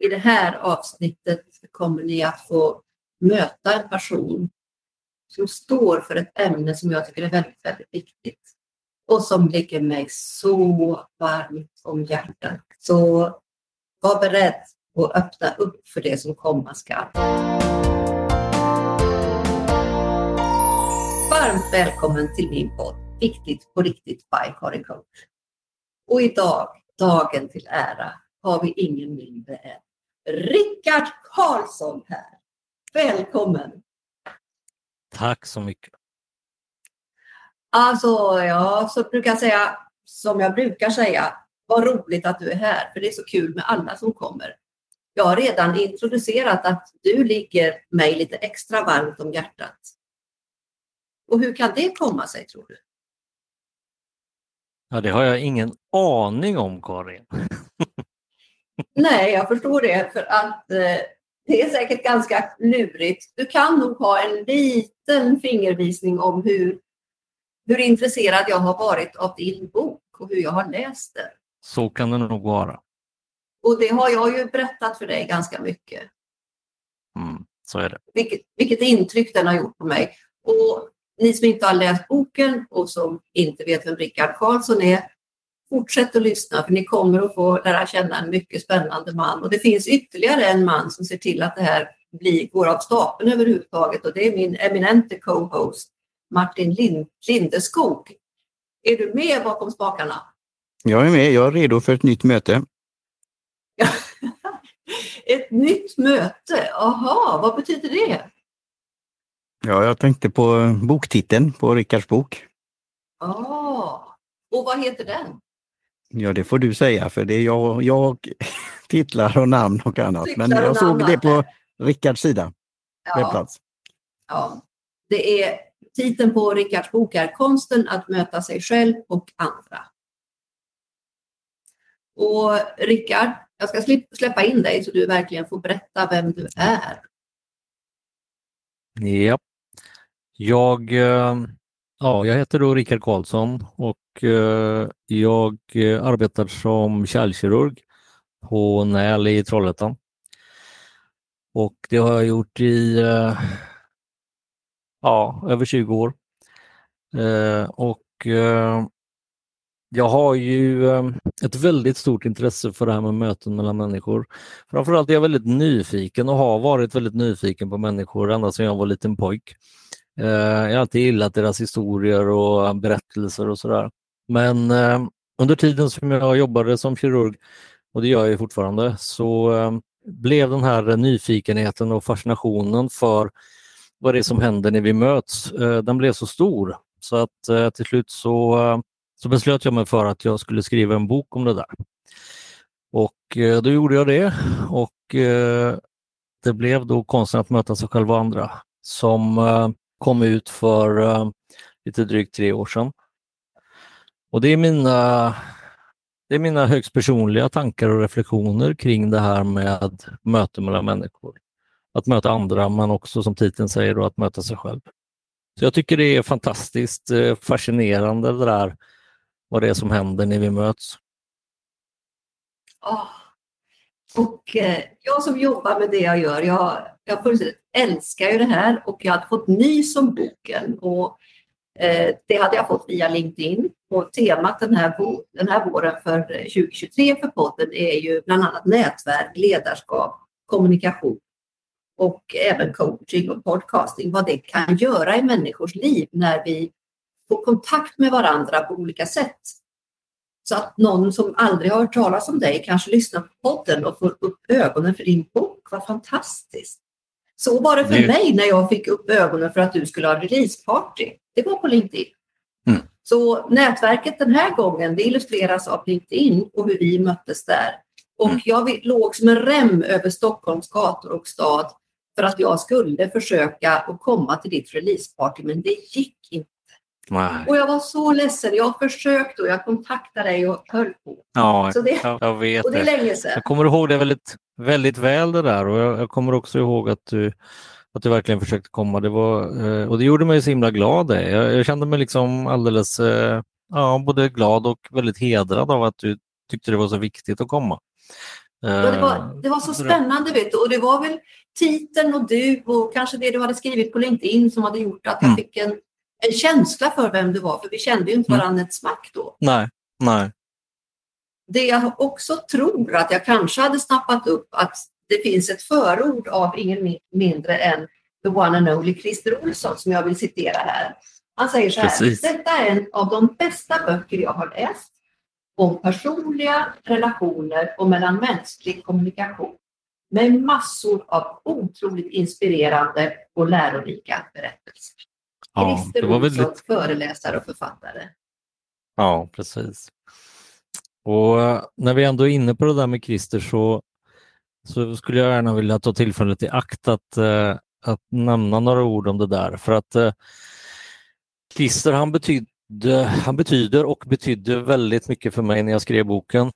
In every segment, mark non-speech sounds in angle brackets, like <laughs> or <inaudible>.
I det här avsnittet kommer ni att få möta en person som står för ett ämne som jag tycker är väldigt, väldigt viktigt och som ligger mig så varmt om hjärtat. Så var beredd och öppna upp för det som komma skall. Varmt välkommen till min podd Viktigt på riktigt by Karin Coach. Och idag, dagen till ära, har vi ingen mindre än Rickard Karlsson här. Välkommen! Tack så mycket. Alltså, ja, så brukar jag säga, som jag brukar säga, vad roligt att du är här, för det är så kul med alla som kommer. Jag har redan introducerat att du ligger mig lite extra varmt om hjärtat. Och hur kan det komma sig, tror du? Ja, det har jag ingen aning om, Karin. <laughs> Nej, jag förstår det, för att eh, det är säkert ganska lurigt. Du kan nog ha en liten fingervisning om hur, hur intresserad jag har varit av din bok och hur jag har läst den. Så kan det nog vara. Och det har jag ju berättat för dig ganska mycket. Mm, så är det. Vilket, vilket intryck den har gjort på mig. Och ni som inte har läst boken och som inte vet vem Rickard Karlsson är, fortsätt att lyssna för ni kommer att få lära känna en mycket spännande man. Och det finns ytterligare en man som ser till att det här blir, går av stapeln överhuvudtaget och det är min eminente co-host Martin Lind, Lindeskog. Är du med bakom spakarna? Jag är med, jag är redo för ett nytt möte. <laughs> ett nytt möte, aha, vad betyder det? Ja, jag tänkte på boktiteln på Rickards bok. Ah, och vad heter den? Ja, det får du säga för det är jag, jag <laughs> titlar och namn och annat. Titlar Men jag såg det på Rickards sida, Ja, webbplats. ja. Det är titeln på Rickards bok är Konsten att möta sig själv och andra. Och Rickard, jag ska släppa in dig så du verkligen får berätta vem du är. Ja. Jag, eh, ja, jag heter då Rickard Karlsson och eh, jag eh, arbetar som kärlkirurg på NÄL i Trollhättan. Och det har jag gjort i eh, ja, över 20 år. Eh, och eh, jag har ju eh, ett väldigt stort intresse för det här med möten mellan människor. Framförallt är jag väldigt nyfiken och har varit väldigt nyfiken på människor ända sedan jag var liten pojk. Eh, jag har alltid gillat deras historier och berättelser och sådär. Men eh, under tiden som jag jobbade som kirurg, och det gör jag fortfarande, så eh, blev den här nyfikenheten och fascinationen för vad det är som händer när vi möts, den blev så stor så att till slut så, så beslöt jag mig för att jag skulle skriva en bok om det där. Och då gjorde jag det och det blev då Konsten att möta sig själv och andra som kom ut för uh, lite drygt tre år sedan. Och det är mina det är mina högst personliga tankar och reflektioner kring det här med möte mellan människor. Att möta andra men också som titeln säger då, att möta sig själv. Så jag tycker det är fantastiskt eh, fascinerande det där vad det är som händer när vi möts. Oh. Och eh, jag som jobbar med det jag gör, jag, jag älskar ju det här och jag hade fått nys om boken och eh, det hade jag fått via LinkedIn. Och temat den här, den här våren för eh, 2023 för podden är ju bland annat nätverk, ledarskap, kommunikation och även coaching och podcasting. Vad det kan göra i människors liv när vi får kontakt med varandra på olika sätt. Så att någon som aldrig har hört talas om dig kanske lyssnar på podden och får upp ögonen för din bok. Vad fantastiskt! Så var det för Det- mig när jag fick upp ögonen för att du skulle ha releaseparty. Det var på LinkedIn. Mm. Så nätverket den här gången det illustreras av LinkedIn och hur vi möttes där. Och Mm. jag låg som en rem över Stockholms gator och stad för att jag skulle försöka att komma till ditt releaseparty men det gick. Nej. Och jag var så ledsen. Jag försökte och jag kontaktade dig och höll på. Ja, Så det, jag, jag vet och det är länge sedan. Jag kommer ihåg det väldigt, väldigt väl det där och jag, jag kommer också ihåg att du, att du verkligen försökte komma. Det var, eh, och det gjorde mig så himla glad. Jag, jag kände mig liksom alldeles eh, ja, både glad och väldigt hedrad av att du tyckte det var så viktigt att komma. Ja, det, var, det var så spännande vet du. och det var väl titeln och du och kanske det du hade skrivit på LinkedIn som hade gjort att jag Mm. fick en, en känsla för vem du var, för vi kände ju inte Mm. varandra ett smack då. Nej, nej. Det jag också tror att jag kanske hade snappat upp att det finns ett förord av ingen mi- mindre än the one and only Christer Olsson som jag vill citera här. Han säger så här, Precis. detta är en av de bästa böcker jag har läst om personliga relationer och mellanmänsklig kommunikation med massor av otroligt inspirerande och lärorika berättelser. Ja, Christer det var Olsson, väldigt, föreläsare och författare. ja, precis. Och eh, när vi ändå är inne på det där med Christer så, så skulle jag gärna vilja ta tillfället i akt att, eh, att nämna några ord om det där. För att eh, Christer han betydde, han betyder och betydde väldigt mycket för mig när jag skrev boken.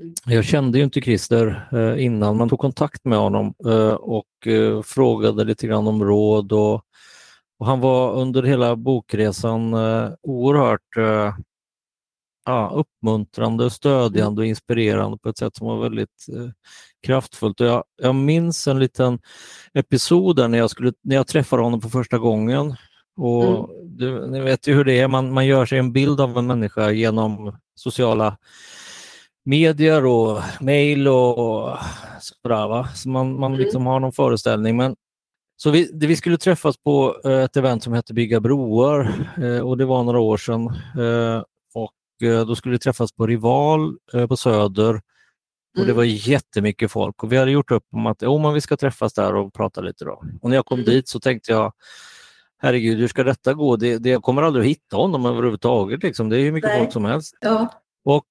Mm. Jag kände ju inte Christer eh, innan man tog kontakt med honom eh, och frågade lite grann om råd och, och han var under hela bokresan eh, oerhört eh, ja, uppmuntrande, stödjande och inspirerande på ett sätt som var väldigt eh, kraftfullt. Och jag, jag minns en liten episod där när jag, skulle, när jag träffade honom för första gången. Och du, ni vet ju hur det är, man, man gör sig en bild av en människa genom sociala medier och mejl och, och sådär. Va? Så man, man Mm. liksom har någon föreställning. Men, så vi, vi skulle träffas på eh, ett event som hette Bygga broar eh, och det var några år sedan. Eh, och då skulle vi träffas på Rival på Söder och det Mm. var jättemycket folk och vi hade gjort upp om att oh, men vi ska träffas där och prata lite. Då. Och när jag kom Mm. dit så tänkte jag herregud, hur ska detta gå? Det, det, jag kommer aldrig att hitta honom överhuvudtaget. Liksom. Det är hur mycket Nej. folk som helst. Ja, Och,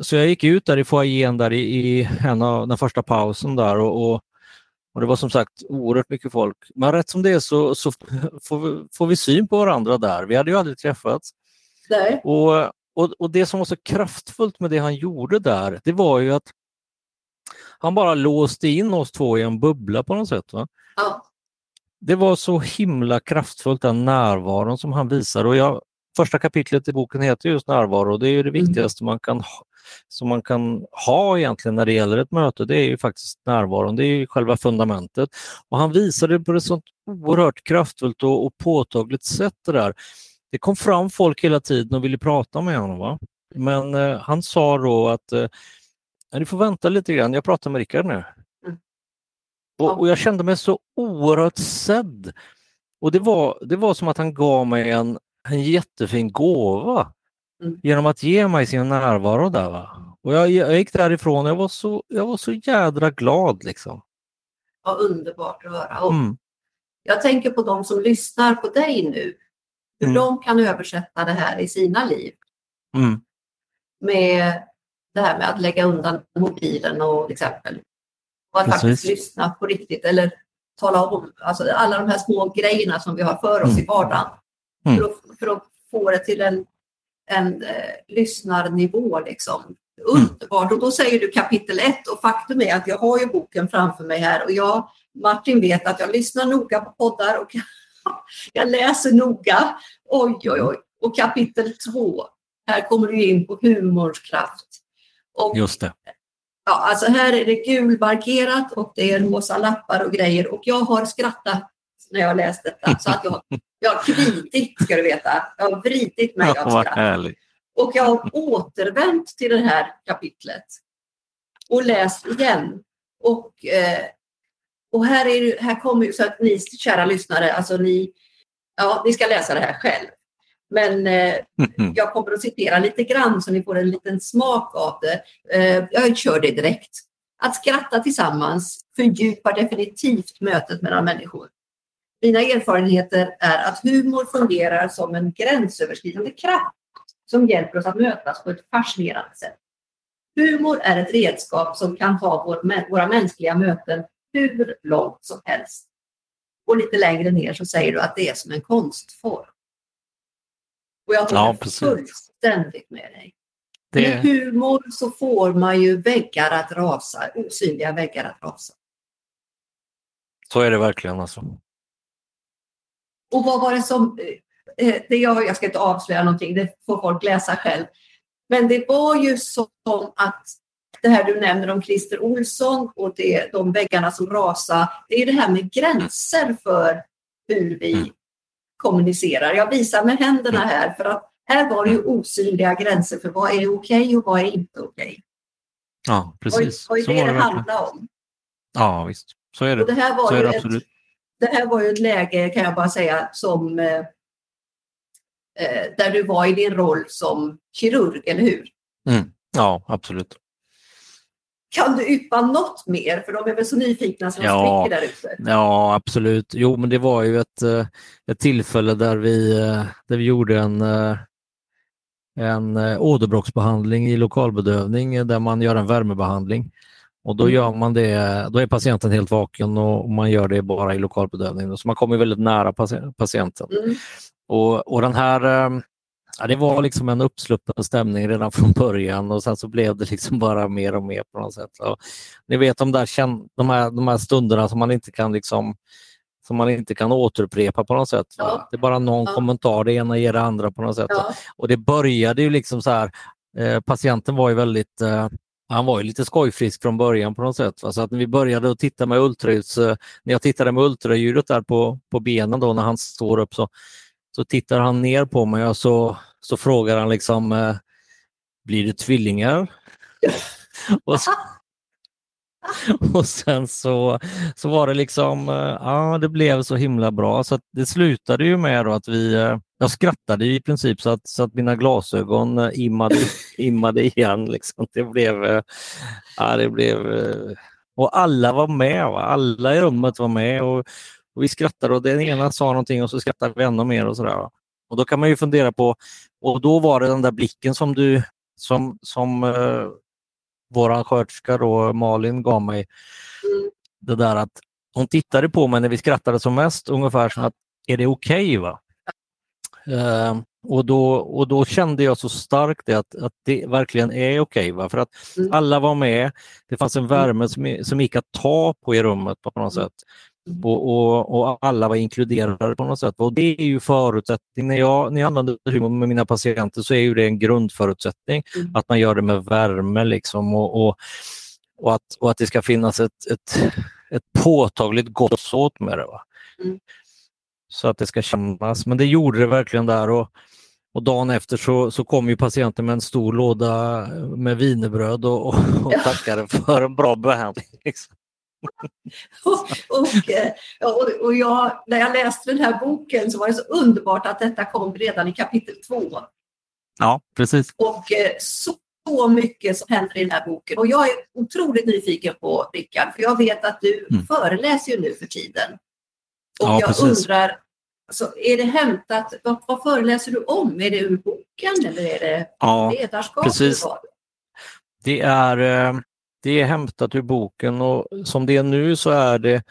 så jag gick ut där i foajén där i, i en av, den första pausen där och, och, och det var som sagt oerhört mycket folk. Men rätt som det är så, så <laughs> får, vi, får vi syn på varandra där. Vi hade ju aldrig träffats. där. Och, och, och det som var så kraftfullt med det han gjorde där, det var ju att han bara låste in oss två i en bubbla på något sätt. Va? Ja. Det var så himla kraftfullt den närvaron som han visar. Och jag, första kapitlet i boken heter just närvaro och det är ju det Mm. viktigaste man kan som man kan ha egentligen när det gäller ett möte. Det är ju faktiskt närvaron, det är ju själva fundamentet. Och han visade på ett sånt oerhört kraftfullt och, och påtagligt sätt det där. Det kom fram folk hela tiden och ville prata med honom. Va? Men eh, han sa då att eh, ni får vänta lite grann, jag pratar med Rickard nu. Mm. Och, och jag kände mig så oerhört sedd. Och det var, det var som att han gav mig en, en jättefin gåva Mm. genom att ge mig sin närvaro där. Va? Och jag, jag gick därifrån och jag var så, jag var så jädra glad. Liksom. Vad underbart att höra. Och Mm. Jag tänker på de som lyssnar på dig nu. Hur Mm. de kan översätta det här i sina liv. Mm. Med det här med att lägga undan mobilen och till exempel. Och att Precis. faktiskt lyssna på riktigt. Eller tala om alltså alla de här små grejerna som vi har för oss Mm. i vardagen. Mm. För, att, för att få det till en, en eh, lyssnarnivå. Liksom. Underbart. Och då säger du kapitel 1 och faktum är att jag har ju boken framför mig här och jag, Martin vet att jag lyssnar noga på poddar och <laughs> jag läser noga. Oj, oj, oj. Och kapitel 2, här kommer du in på humorns kraft. Och Just det. Ja, alltså här är det gulmarkerat och det är rosa lappar och grejer och jag har skrattat när jag läst detta. Så att jag, jag har kvitit, ska du veta. Jag har vridit mig av skratt. härligt. Och jag har återvänt till det här kapitlet och läst igen. Och, eh, och här, är, här kommer ju så att ni kära lyssnare, alltså ni, ja, ni ska läsa det här själv. Men eh, <laughs> jag kommer att citera lite grann så ni får en liten smak av det. Eh, jag kör det direkt. Att skratta tillsammans fördjupar definitivt mötet mellan människor. Mina erfarenheter är att humor fungerar som en gränsöverskridande kraft som hjälper oss att mötas på ett fascinerande sätt. Humor är ett redskap som kan ta vår, våra mänskliga möten hur långt som helst. Och lite längre ner så säger du att det är som en konstform. Och jag håller Ja, precis. fullständigt med dig. Det, Med humor så får man ju väggar att rasa, osynliga väggar att rasa. så är det verkligen. Alltså. Och vad var det som... eh, Det jag, jag ska inte avslöja någonting, det får folk läsa själv. Men det var ju som att det här du nämner om Christer Olsson och det, de väggarna som rasar. Det är det här med gränser för hur vi Mm. kommunicerar. Jag visar med händerna här för att här var det ju osynliga gränser för vad är okej och vad är inte okej. Ja, precis. är Så det var det det handlar om? Ja, visst. Så är Och det. det här var Så är ju det ett, absolut. Det här var ju ett läge, kan jag bara säga, som eh, eh, där du var i din roll som kirurg, eller hur? Mm. Ja, absolut. Kan du yppa något mer? För de är väl så nyfikna som Ja. spricker där ute. Ja, absolut. Jo, men det var ju ett, eh, ett tillfälle där vi, eh, där vi gjorde en, en eh, åderbråcksbehandling i lokalbedövning där man gör en värmebehandling. Och då Mm. gör man det, då är patienten helt vaken och man gör det bara i lokalbedövning. Så man kommer väldigt nära patienten. Mm. Och, och den här, eh, ja, det var liksom en uppsluppen stämning redan från början och sen så blev det liksom bara mer och mer på något sätt. Och ni vet de där de här, de här stunderna som man inte kan liksom som man inte kan återupprepa på något sätt. Ja. Det är bara någon Ja. kommentar, det ena ger det andra på något sätt. Och det började ju liksom så här, eh, patienten var ju väldigt, eh, han var ju lite skojfrisk från början på något sätt. Va? Så att när vi började att titta med ultraljuds, eh, när jag tittade med ultraljudet där på, på benen då när han står upp så, så tittar han ner på mig och så, så frågar han liksom, eh, blir det tvillingar? <laughs> och, så, <laughs> och sen så, så var det liksom, eh, ja det blev så himla bra så att det slutade ju med då att vi, eh, jag skrattade i princip så att, så att mina glasögon eh, immade, <laughs> immade igen. Liksom. Det blev, eh, ja det blev, eh, och alla var med, va? alla i rummet var med och, och vi skrattade och den ena sa någonting och så skrattade vi ännu mer och sådär. va. Och då kan man ju fundera på, och då var det den där blicken som du, som, som eh, våran sköterska då, Malin gav mig. Mm. Det där att hon tittade på mig när vi skrattade som mest, ungefär som att är det okej? va? Eh, och, då, och då kände jag så starkt det att, att det verkligen är okej. va? För att Mm. alla var med, det fanns en värme som, som gick att ta på i rummet på något Mm. sätt. Och, och, och alla var inkluderade på något sätt. Och det är ju förutsättning. När jag, när jag använder humor med mina patienter så är ju det en grundförutsättning. Mm. Att man gör det med värme liksom och, och, och, att, och att det ska finnas ett, ett, ett påtagligt gott såt med det. Va? Mm. Så att det ska kännas. Men det gjorde det verkligen där. Och, och dagen efter så, så kom ju patienten med en stor låda med wienerbröd och, och, och tackade för en bra behandling. Liksom. <laughs> Och, och, eh, och, och jag, när jag läste den här boken så var det så underbart att detta kom redan i kapitel två. Ja, precis. Och eh, så, så mycket som händer i den här boken. Och jag är otroligt nyfiken på Rickard, för jag vet att du Mm. föreläser ju nu för tiden. Och Ja, jag precis. undrar, alltså, är det hämtat, vad, vad föreläser du om? Är det ur boken eller är det Ja, ledarskap? precis. Det är, eh, det är hämtat ur boken och som det är nu så är det,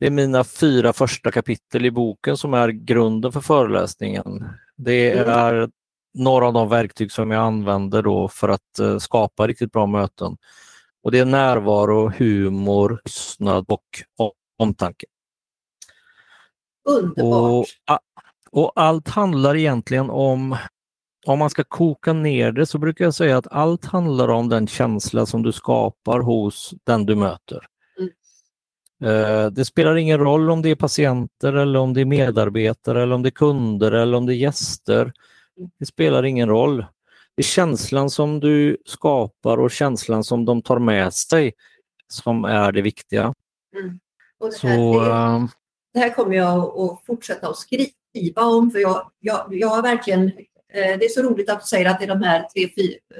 det är mina fyra första kapitel i boken som är grunden för föreläsningen. Det Mm. är några av de verktyg som jag använder då för att eh, skapa riktigt bra möten. Och Det är närvaro, humor, tystnad och omtanke. Underbart. Och, och allt handlar egentligen om, om man ska koka ner det så brukar jag säga att allt handlar om den känsla som du skapar hos den du möter. Mm. Eh, Det spelar ingen roll om det är patienter eller om det är medarbetare eller om det är kunder eller om det är gäster. Det spelar ingen roll. Det är känslan som du skapar och känslan som de tar med sig som är det viktiga. Mm. Och det, Så, här, eh, det här kommer jag att fortsätta att skriva om för jag, jag, jag har verkligen eh, det är så roligt att du säger att det är de här tre,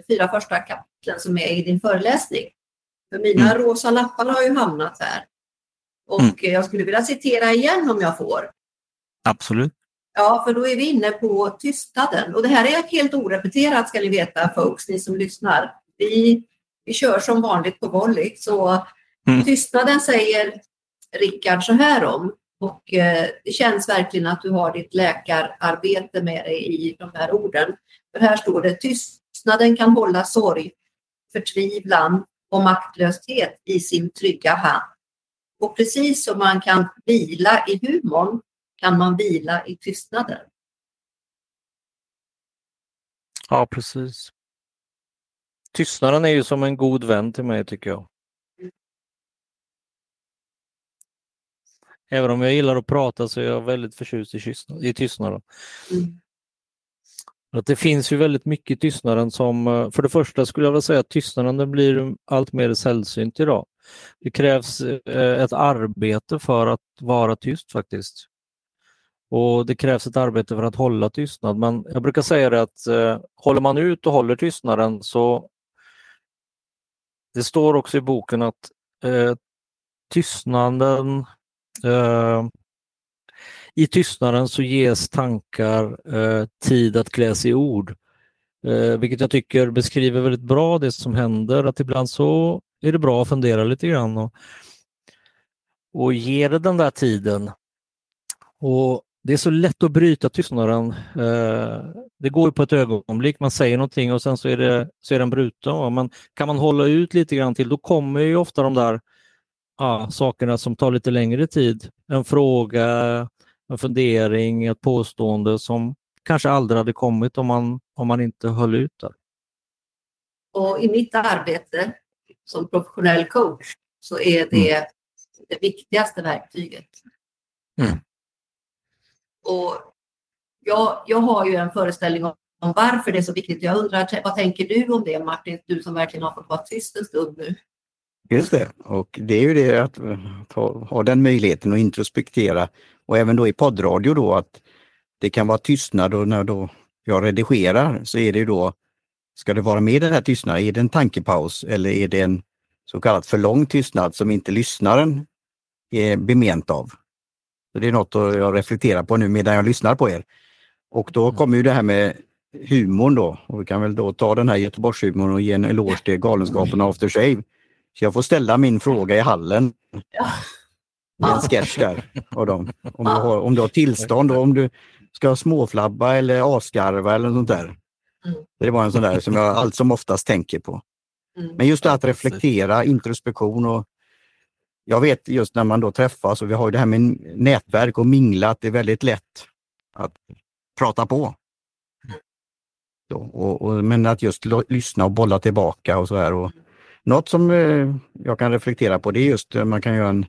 fyra, första kapitlen som är i din föreläsning. För mina rosa lappar har ju hamnat här. Och Mm. jag skulle vilja citera igen om jag får. absolut. Ja, för då är vi inne på tystnaden. Och det här är helt orepeterat ska ni veta folks, ni som lyssnar. Vi, vi kör som vanligt på volley. Så Mm. tystnaden säger Rickard så här om. Och eh, det känns verkligen att du har ditt läkararbete med dig i de här orden. För här står det tystnaden kan hålla sorg, förtvivlan och maktlöshet i sin trygga hand. Och precis som man kan vila i humorn kan man vila i tystnaden. Ja, precis. tystnaden är ju som en god vän till mig tycker jag. Även om jag gillar att prata så är jag väldigt förtjust i, i tystnaden. Mm. Att det finns ju väldigt mycket i tystnaden som, eh, för det första skulle jag vilja säga att tystnaden blir allt mer sällsynt idag. Det krävs eh, ett arbete för att vara tyst faktiskt. Och det krävs ett arbete för att hålla tystnad. Men jag brukar säga det att eh, håller man ut och håller tystnaden så det står också i boken att eh, tystnaden Eh, i tystnaden så ges tankar eh, tid att kläs i ord. Eh, vilket jag tycker beskriver väldigt bra det som händer, att ibland så är det bra att fundera lite grann och, och ge det den där tiden. Och Det är så lätt att bryta tystnaden. Det går ju på ett ögonblick, man säger någonting och sen så är, det, så är den bruten. Men kan man hålla ut lite grann till, då kommer ju ofta de där ja, sakerna som tar lite längre tid. En fråga, en fundering, ett påstående som kanske aldrig hade kommit om man, om man inte höll ut där. Och i mitt arbete som professionell coach så är det mm. det viktigaste verktyget. Mm. Och jag, jag har ju en föreställning om, om varför det är så viktigt. Jag undrar, vad tänker du om det Martin, du som verkligen har fått vara tyst en stund nu? Just det, och det är ju det att ta, ha den möjligheten att introspektera och även då i poddradio då att det kan vara tystnad och när då jag redigerar så är det då, ska det vara med den här tystnaden, är det en tankepaus eller är det en så kallad för lång tystnad som inte lyssnaren är bement av? Så Det är något jag reflekterar på nu medan jag lyssnar på er. Och då mm. kommer ju det här med humorn då och vi kan väl då ta den här Göteborgshumorn och ge en eloge till Galenskapen After Shave. Så jag får ställa min fråga i hallen. Ja en sketch där av dem. Om du har, om du har tillstånd och om du ska småflabba eller asgarva eller något sånt där. Mm. Det var en sån där som jag allt som oftast tänker på. Mm. Men just det att reflektera, introspektion och jag vet just när man då träffas och vi har det här med nätverk och mingla, att det är väldigt lätt att prata på. Så, och, och, men att just lyssna och bolla tillbaka och så här. Och något som eh, jag kan reflektera på det är just att man kan göra en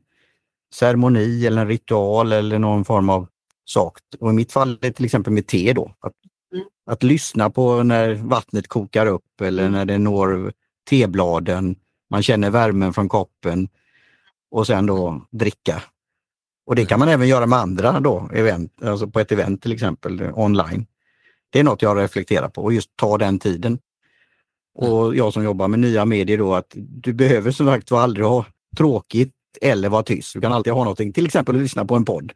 ceremoni eller en ritual eller någon form av sak. Och I mitt fall är det till exempel med te då. Att, mm. att lyssna på när vattnet kokar upp eller mm. när det når tebladen. Man känner värmen från koppen och sen då dricka. Och det kan man även göra med andra då, event, alltså på ett event till exempel online. Det är något jag reflekterar på och just ta den tiden. Och jag som jobbar med nya medier då att du behöver som sagt aldrig ha tråkigt eller vara tyst. Du kan alltid ha någonting, till exempel att lyssna på en podd.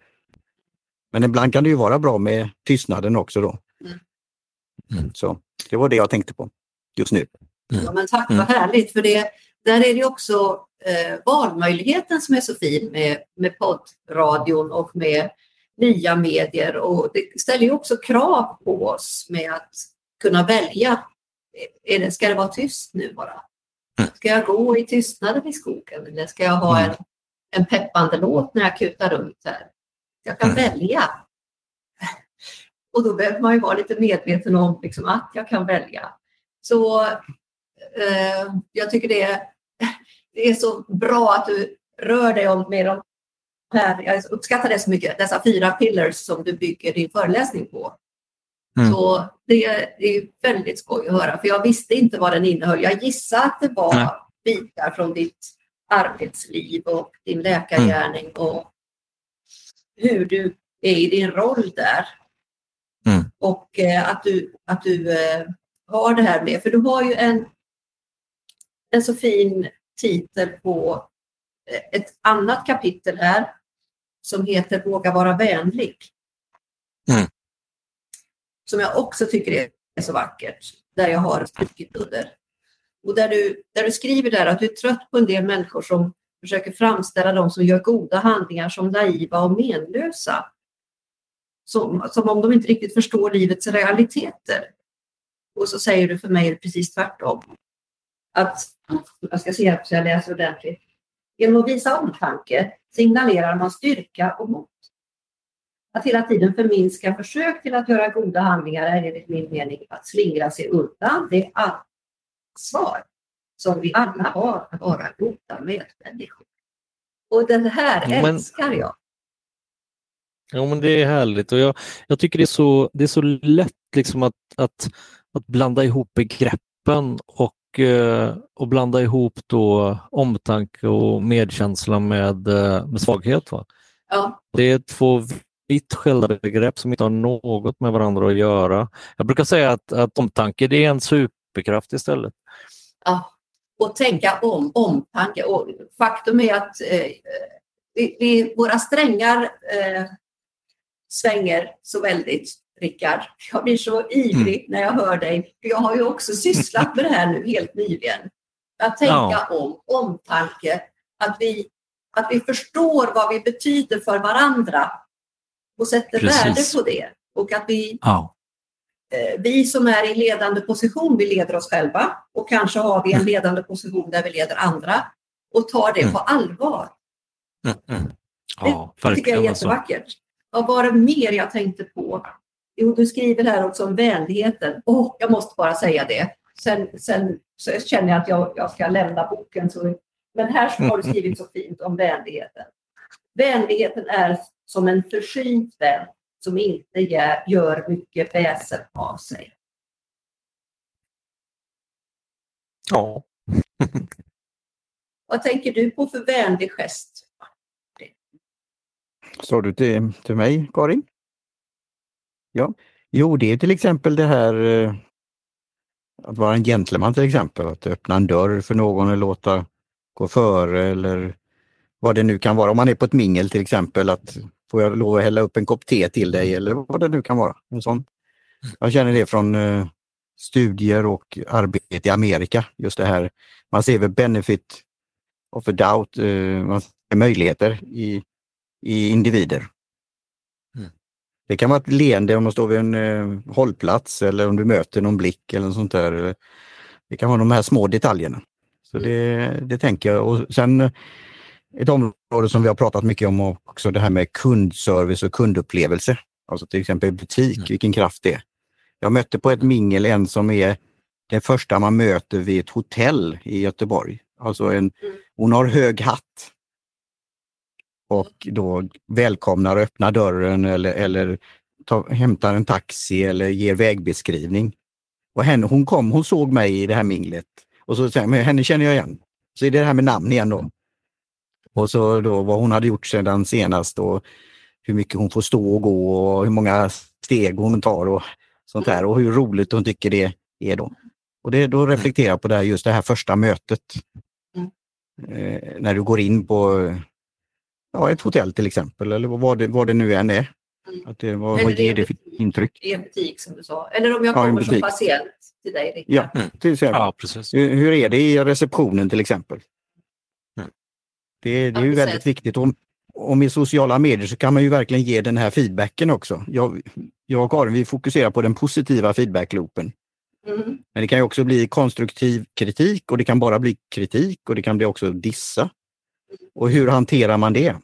Men ibland kan det ju vara bra med tystnaden också då. Mm. mm. Så det var det jag tänkte på just nu. Mm. Ja, men tack, vad mm. härligt. För det, där är det också eh, valmöjligheten som är så fin med, med poddradion och med nya medier. Och det ställer ju också krav på oss med att kunna välja. Är det, ska det vara tyst nu bara? Ska jag gå i tystnaden i skogen eller ska jag ha en en peppande låt när jag kutar runt här. Jag kan mm. välja. Och då behöver man ju vara lite medveten om liksom, att jag kan välja. Så eh, jag tycker det är, det är så bra att du rör dig om med de här, jag uppskattar det så mycket, dessa fyra pillars som du bygger din föreläsning på. Mm. Så det är väldigt skoj att höra, för jag visste inte vad den innehöll. Jag gissade att det var Nej. bitar från ditt arbetsliv och din läkargärning mm. och hur du är i din roll där. Mm. Och eh, att du, att du eh, har det här med, för du har ju en, en så fin titel på eh, ett annat kapitel här som heter Våga vara vänlig. Mm. Som jag också tycker är så vackert, där jag har strukit under. Och där du, där du skriver där att du är trött på en del människor som försöker framställa dem som gör goda handlingar som naiva och menlösa. Som, som om de inte riktigt förstår livets realiteter. Och så säger du för mig precis tvärtom. Att, jag ska se så jag läser ordentligt. Genom att visa omtanke signalerar man styrka och mod. Att hela tiden förminska försök till att göra goda handlingar är enligt min mening att slingra sig undan det ansvar som vi alla har att vara goda medmänniskor. Och det här Men- älskar jag. Ja, men det är härligt och jag, jag tycker det är så, det är så lätt liksom att, att, att blanda ihop begreppen och, eh, och blanda ihop då omtanke och medkänsla med, eh, med svaghet. Va? Ja, Det är två vitt skilda begrepp som inte har något med varandra att göra. Jag brukar säga att, att omtanke det är en superkraft istället. ja. Och tänka om, omtanke. Och faktum är att eh, vi, vi, våra strängar eh, svänger så väldigt, Rickard. Jag blir så ivrig när jag hör dig. För jag har ju också sysslat med det här nu helt nyligen. Att tänka Ja. om, omtanke. Att vi, att vi förstår vad vi betyder för varandra och sätter Precis. värde på det. Och att vi Ja. eh, vi som är i ledande position, vi leder oss själva och kanske har vi en ledande position där vi leder andra och tar det Mm. på allvar. Mm, mm. Ja, Det tycker jag är. Alltså. jättevackert. Vad var det mer jag tänkte på? Jo, du skriver här också om vänligheten. Åh, jag måste bara säga det. Sen, sen så känner jag att jag, jag ska lämna boken. Så, men här har du skrivit så fint om vänligheten. Vänligheten är som en försynt vän som inte gör- mycket väsen av sig. Ja. <laughs> Vad tänker du på för vänlig gest? Sa du till, till mig, Karin? Ja. Jo, det är till exempel det här eh, att vara en gentleman till exempel. Att öppna en dörr för någon eller låta gå före eller vad det nu kan vara. Om man är på ett mingel till exempel att får jag lov att hälla upp en kopp te till dig eller vad det nu kan vara. En sån. Jag känner det från eh, studier och arbete i Amerika. Just det här, man ser väl benefit of a doubt, eh, man ser möjligheter i, i individer. Mm. Det kan vara ett leende om man står vid en eh, hållplats eller om du möter någon blick eller något sånt där. Det kan vara de här små detaljerna. Så det, det tänker jag. Och sen ett område som vi har pratat mycket om också det här med kundservice och kundupplevelse. Alltså till exempel butik, Mm. vilken kraft det är. Jag mötte på ett mingel en som är den första man möter vid ett hotell i Göteborg. Alltså en, hon har hög hatt. Och då välkomnar och öppnar dörren eller, eller tar, hämtar en taxi eller ger vägbeskrivning. Och henne, hon kom, hon såg mig i det här minglet och så säger men henne känner jag igen. Så är det det här med namn igen då. Och så då vad hon hade gjort sedan senast och hur mycket hon får stå och gå och hur många steg hon tar och sånt där och hur roligt hon tycker det är då. Och det, då reflekterar jag på det här, just det här första mötet. Mm. Eh, när du går in på ja, ett hotell till exempel eller vad det, vad det nu än är. Mm. Att det, vad, vad ger det för intryck? I en butik som du sa. Eller om jag Ja, kommer som patient till dig, Rickard. Ja, Mm. till exempel. ja, precis. Hur, hur är det i receptionen till exempel? Mm. Det, det är ju väldigt viktigt. Om, om i sociala medier så kan man ju verkligen ge den här feedbacken också. Jag, jag och Karin vi fokuserar på den positiva feedbackloopen. Mm. Men det kan ju också bli konstruktiv kritik och det kan bara bli kritik och det kan bli också dissa. Och hur hanterar man det?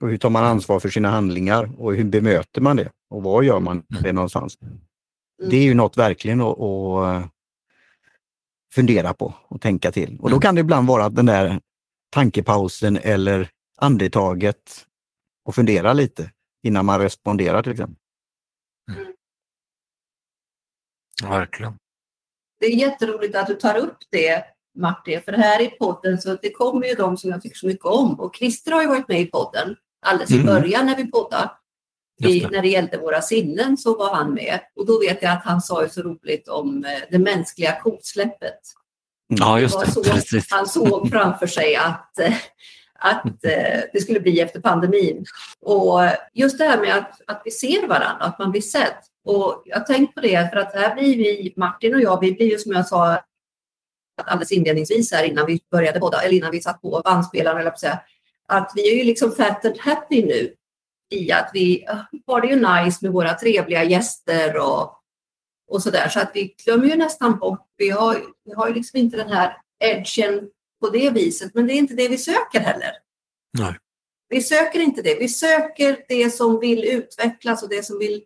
Och hur tar man ansvar för sina handlingar och hur bemöter man det? Och var gör man det någonstans? Det är ju något verkligen att, att eh, fundera på och tänka till. Och då kan det ibland vara den där tankepausen eller andetaget och fundera lite innan man responderar till exempel. Verkligen. Det är jätteroligt att du tar upp det, Martin, för här i podden så det kommer ju de som jag tycker så mycket om. Och Christer har ju varit med i podden alldeles i Mm. början när vi poddade. I, när det gällde våra sinnen så var han med. Och då vet jag att han sa ju så roligt om eh, det mänskliga kotsläppet. Ja, just var det. så- Precis. Han såg framför sig att, eh, att eh, det skulle bli efter pandemin. Och just det här med att, att vi ser varandra, att man blir sedd. Och jag har tänkt på det för att här blir vi, Martin och jag, vi blir ju som jag sa alldeles inledningsvis här innan vi började båda, eller innan vi satt på bandspelaren, eller säga, att vi är ju liksom fat and happy nu i att vi har det ju nice med våra trevliga gäster och, och så där. Så att vi glömmer ju nästan bort, vi har, vi har ju liksom inte den här edgen på det viset, men det är inte det vi söker heller. Nej. Vi söker inte det. Vi söker det som vill utvecklas och det som vill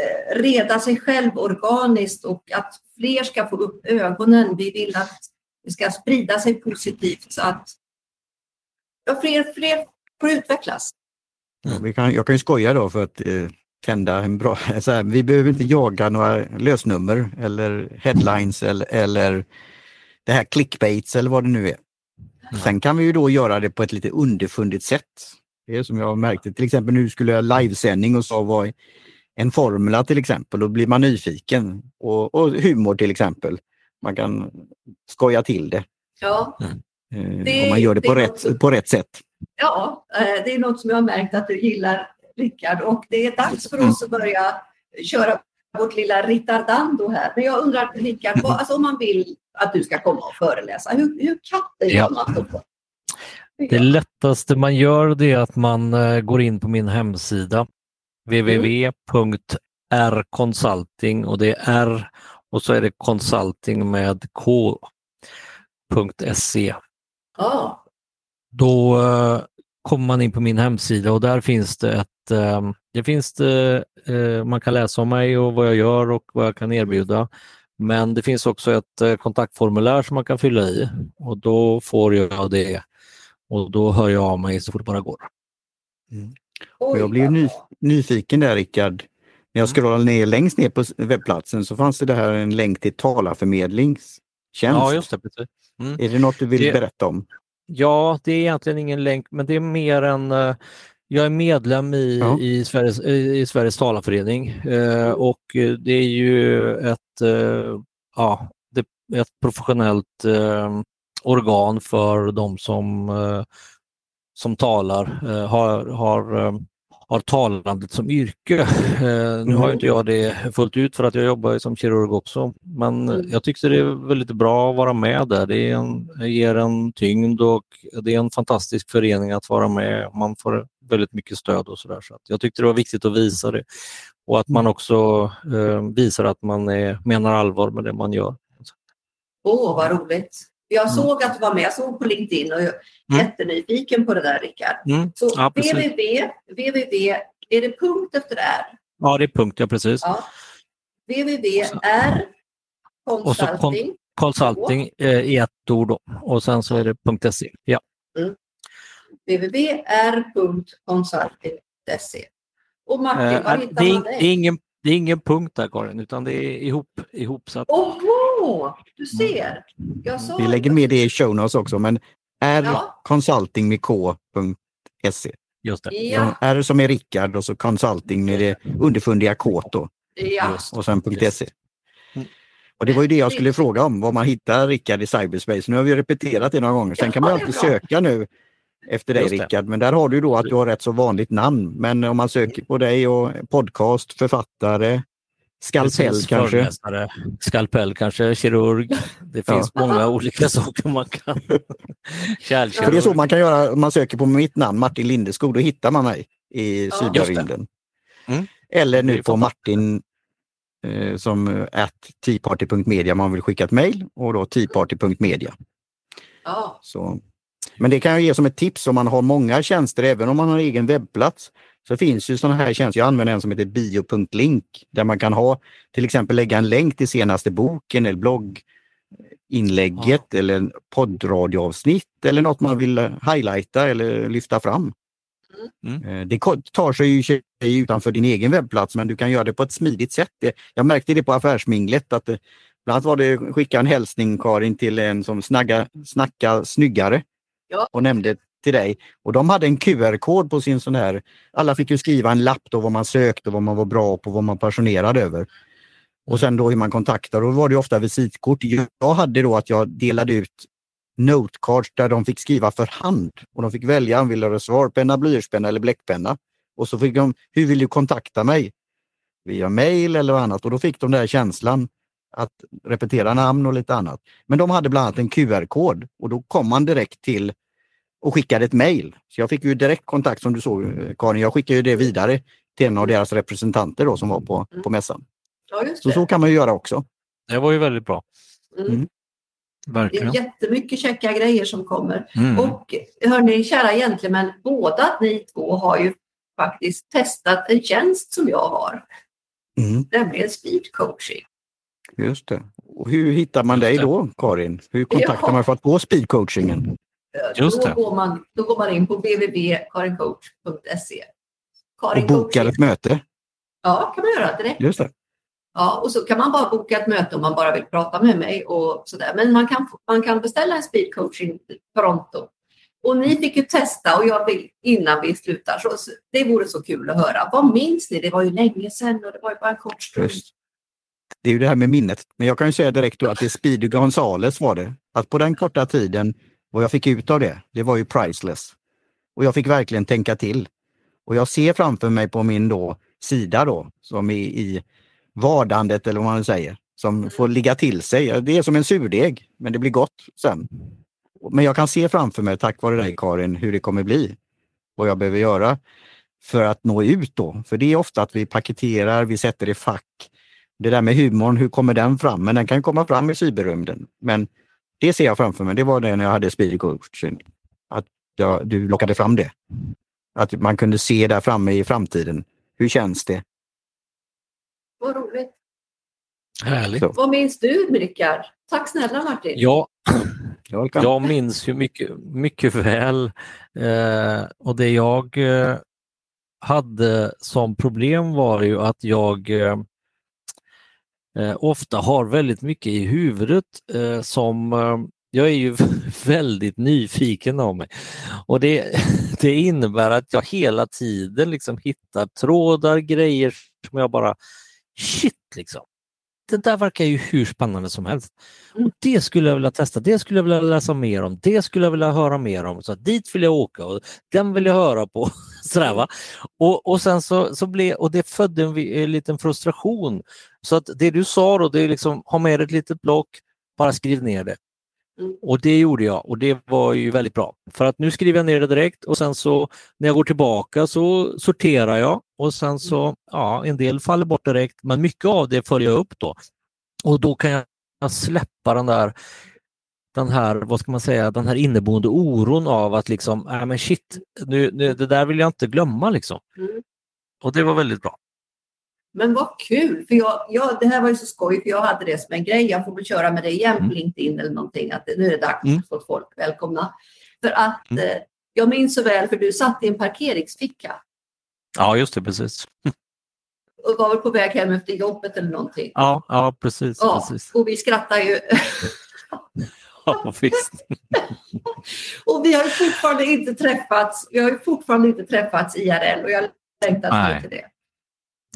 eh, reda sig själv organiskt och att fler ska få upp ögonen. Vi vill att det ska sprida sig positivt så att ja, fler, fler får utvecklas. Ja, kan, jag kan ju skoja då för att eh, tända en bra... <laughs> Så här, vi behöver inte jaga några lösnummer eller headlines eller, eller det här clickbaits eller vad det nu är. Sen kan vi ju då göra det på ett lite underfundigt sätt. Det är som jag märkte, till exempel nu skulle jag livesändning och sa vad en formula till exempel, då blir man nyfiken. Och, och humor till exempel. Man kan skoja till det. Ja. Eh, Det- om man gör det, det på, rätt, något- på rätt sätt. Ja, eh, det är något som jag har märkt att du gillar Rickard och det är dags för oss att börja köra vårt lilla ritardando här. Men jag undrar Rickard, vad- alltså om man vill att du ska komma och föreläsa, hur, hur katten gör Ja. man då? Det lättaste man gör är att man eh, går in på min hemsida www.rconsulting och det är R och så är det consulting med k.se. Ja, Då eh, kommer man in på min hemsida och där finns det ett, eh, det finns det, eh, man kan läsa om mig och vad jag gör och vad jag kan erbjuda. Men det finns också ett eh, kontaktformulär som man kan fylla i och då får jag det och då hör jag av mig så fort det bara går. Och Oj, jag blev vad ny, nyfiken där Rickard. När jag Mm. scrollade ner längst ner på webbplatsen så fanns det där en länk till talarförmedlingstjänst. Ja, just det. Precis. Är det något du vill Det- berätta om? Ja, det är egentligen ingen länk, men det är mer en... eh, Jag är medlem i, Ja. i, Sveriges, i Sveriges talarförening eh, och eh, det är ju ett, eh, ja, det, ett professionellt eh, organ för de som, som talar, har, har, har talandet som yrke. Eh, nu har inte jag det fullt ut för att jag jobbar som kirurg också, men Mm. jag tyckte det är väldigt bra att vara med där. Det en, ger en tyngd och det är en fantastisk förening att vara med. Man får väldigt mycket stöd och sådär. Så att jag tyckte det var viktigt att visa det och att man också eh, visar att man är, menar allvar med det man gör. Åh, vad roligt. Jag Mm. såg att du var med, jag såg på LinkedIn och jag är jättenyfiken på det där Rickard. Mm. Så Ja, www, www, är det punkt efter R? Ja, det är punkt, ja precis. Ja. www.r consulting. Consulting eh, i ett ord då. och sen så är det .se. Ja. www.r.consulting.se. Och Martin, Eh, var hittar är, man dig? ingen, det är ingen punkt där Karin, utan det är ihop, ihopsatt. Du ser. Jag sa Vi lägger med det i show notes också, men är Ja. consulting med k.se. Just det. Ja, R som är Rickard och så consulting med det underfundiga k då, ja. Och sen .se. Mm. Och det var ju det jag skulle fråga om, var man hittar Rickard i cyberspace. Nu har vi repeterat det några gånger. Sen kan man alltid söka nu efter dig. Rickard, men där har du då att du har rätt så vanligt namn. Men om man söker på dig och podcast, författare, skalpell Precis, kanske. föreläsare, Skalpell kanske, kirurg. Det Ja. finns många olika <laughs> saker man kan. <laughs> För det är så man kan göra om man söker på mitt namn, Martin Lindeskog, då hittar man mig i Ja. cyberrymden. Mm. Eller nu på Martin eh, som at teaparty.media om man vill skicka ett mejl och då teaparty.media. ja. Så. Men det kan jag ge som ett tips om man har många tjänster, även om man har egen webbplats. Så finns ju sådana här tjänster, jag använder en som heter bio.link där man kan ha till exempel lägga en länk till senaste boken eller blogginlägget eller en poddradioavsnitt eller något man vill eh, highlighta eller lyfta fram. Mm. Eh, Det tar sig ju utanför din egen webbplats men du kan göra det på ett smidigt sätt. Jag märkte det på Affärsminglet att det, bland annat var det skicka en hälsning Karin till en som snagga, snacka snyggare Ja. och nämnde till dig. Och de hade en QR-kod på sin sån här, alla fick ju skriva en lapp då vad man sökte, vad man var bra på, vad man var passionerad över. Och sen då hur man kontaktar, och då var det ofta visitkort. Jag hade då att jag delade ut notecards där de fick skriva för hand och de fick välja om de ville ha svarpenna, blyertspenna eller bläckpenna. Och så fick de, hur vill du kontakta mig? Via mail eller annat och då fick de den där känslan att repetera namn och lite annat. Men de hade bland annat en QR-kod och då kom man direkt till och skickade ett mail. Så jag fick ju direkt kontakt som du såg eh, Karin, jag skickade ju det vidare till en av deras representanter då som var på, på mässan. ja just Så det. så kan man ju göra också. Det var ju väldigt bra. Mm. Mm. Det är Verkligen. jättemycket käcka grejer som kommer. Mm. Och hörni, kära gentlemän, båda ni två har ju faktiskt testat en tjänst som jag har. Mm, nämligen speed coaching. just det. Och hur hittar man dig då, Karin? Hur kontaktar Ja. man för att få speedcoachingen? Just då, det. Går man, då går man in på www.karincoach.se. Och Karin bokar Coaching. ett möte? Ja, kan man göra direkt. Just det. Ja, och så kan man bara boka ett möte om man bara vill prata med mig och sådär. Men man kan, man kan beställa en speed coaching pronto. Och ni fick ju testa och jag vill innan vi slutar. Så, så det vore så kul att höra. Vad minns ni? Det var ju länge sedan och det var ju bara en kort stund. Just. Det är ju det här med minnet. Men jag kan ju säga direkt då att det är Speedy Gonzales var det. Att på den korta tiden, vad jag fick ut av det, det var ju priceless. Och jag fick verkligen tänka till. Och jag ser framför mig på min då sida då, som är i vardandet eller vad man säger, som får ligga till sig. Det är som en surdeg, men det blir gott sen. Men jag kan se framför mig, tack vare dig Karin, hur det kommer bli. Vad jag behöver göra för att nå ut då. För det är ofta att vi paketerar, vi sätter i fack. Det där med humorn, hur kommer den fram? Men den kan komma fram i cyberrymden. Men det ser jag framför mig. Det var det när jag hade speed coaching. Att jag, du lockade fram det. Att man kunde se där framme i framtiden. Hur känns det? Vad roligt. Härligt. Så. Vad minns du, Rickard? Tack snälla Martin. Ja, jag minns ju mycket, mycket väl eh, och det jag eh, hade som problem var ju att jag eh, eh, ofta har väldigt mycket i huvudet eh, som eh, jag är ju <laughs> väldigt nyfiken av mig. Och det, <laughs> det innebär att jag hela tiden liksom hittar trådar, grejer som jag bara shit liksom. Det där verkar ju hur spännande som helst. Och det skulle jag vilja testa, det skulle jag vilja läsa mer om, det skulle jag vilja höra mer om. Så dit vill jag åka och den vill jag höra på. <laughs> Sådär, va? Och, och sen så, så blev, och det födde en, en liten frustration. Så att det du sa då, det är liksom ha med ett litet block, bara skriv ner det. Och det gjorde jag och det var ju väldigt bra. För att nu skriver jag ner det direkt och sen så när jag går tillbaka så sorterar jag och sen så, ja, en del faller bort direkt men mycket av det följer jag upp då. Och då kan jag släppa den där den här, vad ska man säga, den här inneboende oron av att liksom, nej men shit, nu, nu, det där vill jag inte glömma liksom. Mm. Och det var väldigt bra. Men vad kul! För jag, jag, det här var ju så skoj, för jag hade det som en grej. Jag får väl köra med det igen på Mm. LinkedIn eller någonting. Att nu är det dags Mm. att få folk välkomna. För att Mm. eh, jag minns så väl, för du satt i en parkeringsficka Ja, just det, precis. <laughs> och var väl på väg hem efter jobbet eller någonting. Ja, ja precis. Ja, precis. och vi skrattar ju. <laughs> Ja, visst. <laughs> och vi har ju fortfarande inte träffats. Vi har ju fortfarande inte träffats IRL och jag längtar till det.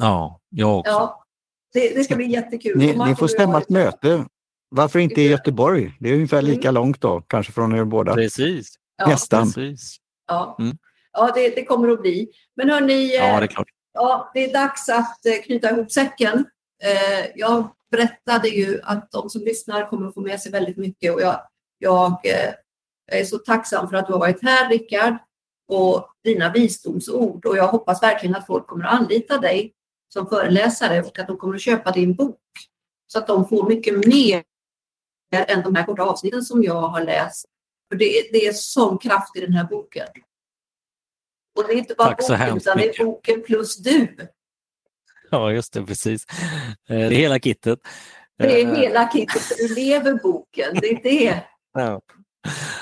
Ja, jag också. Ja, det, det ska bli jättekul. Ni, ni får jag stämma ett möte. Varför inte i Göteborg? Det är ungefär lika Mm. långt då, kanske från er båda. Precis. Ja, Nästan. precis. ja. Mm. ja det, det kommer att bli. Men hörni, Ja, eh, det är klart. Ja, det är dags att eh, knyta ihop säcken. Eh, Jag berättade ju att de som lyssnar kommer att få med sig väldigt mycket och jag, jag eh, är så tacksam för att du har varit här Rickard och dina visdomsord och jag hoppas verkligen att folk kommer att anlita dig som föreläsare och att de kommer att köpa din bok så att de får mycket mer än de här korta avsnitten som jag har läst. För det, är- det är sån kraft i den här boken. Och det är inte bara Tack boken utan det är mycket. boken plus du. Ja, just det, precis. Eh, Det är hela kittet. Det är Eh, hela kittet, du lever boken. Det är det. Ja,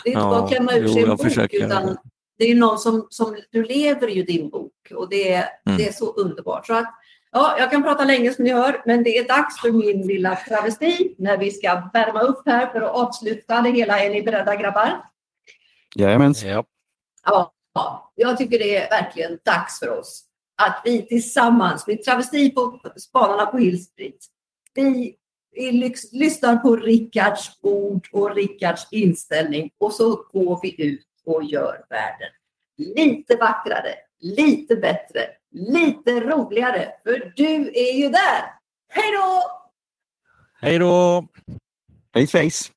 Det är inte Ja, bara att klämma ur jo, sig en bok, försöker. utan det är någon som, som, du lever ju din bok och det, är- Mm. det är så underbart. Så att, ja, jag kan prata länge som ni hör, men det är dags för min lilla travesti när vi ska värma upp här för att avsluta det hela. Är ni beredda grabbar? Jajamän. ja. Ja, ja, jag tycker det är verkligen dags för oss att vi tillsammans, med travesti på Spanarna på Hill Street, vi, vi lyx, lyssnar på Rickards ord och Rickards inställning och så går vi ut och gör världen lite vackrare, lite bättre, lite roligare, för du är ju där. Hej då! Hej då! Face face.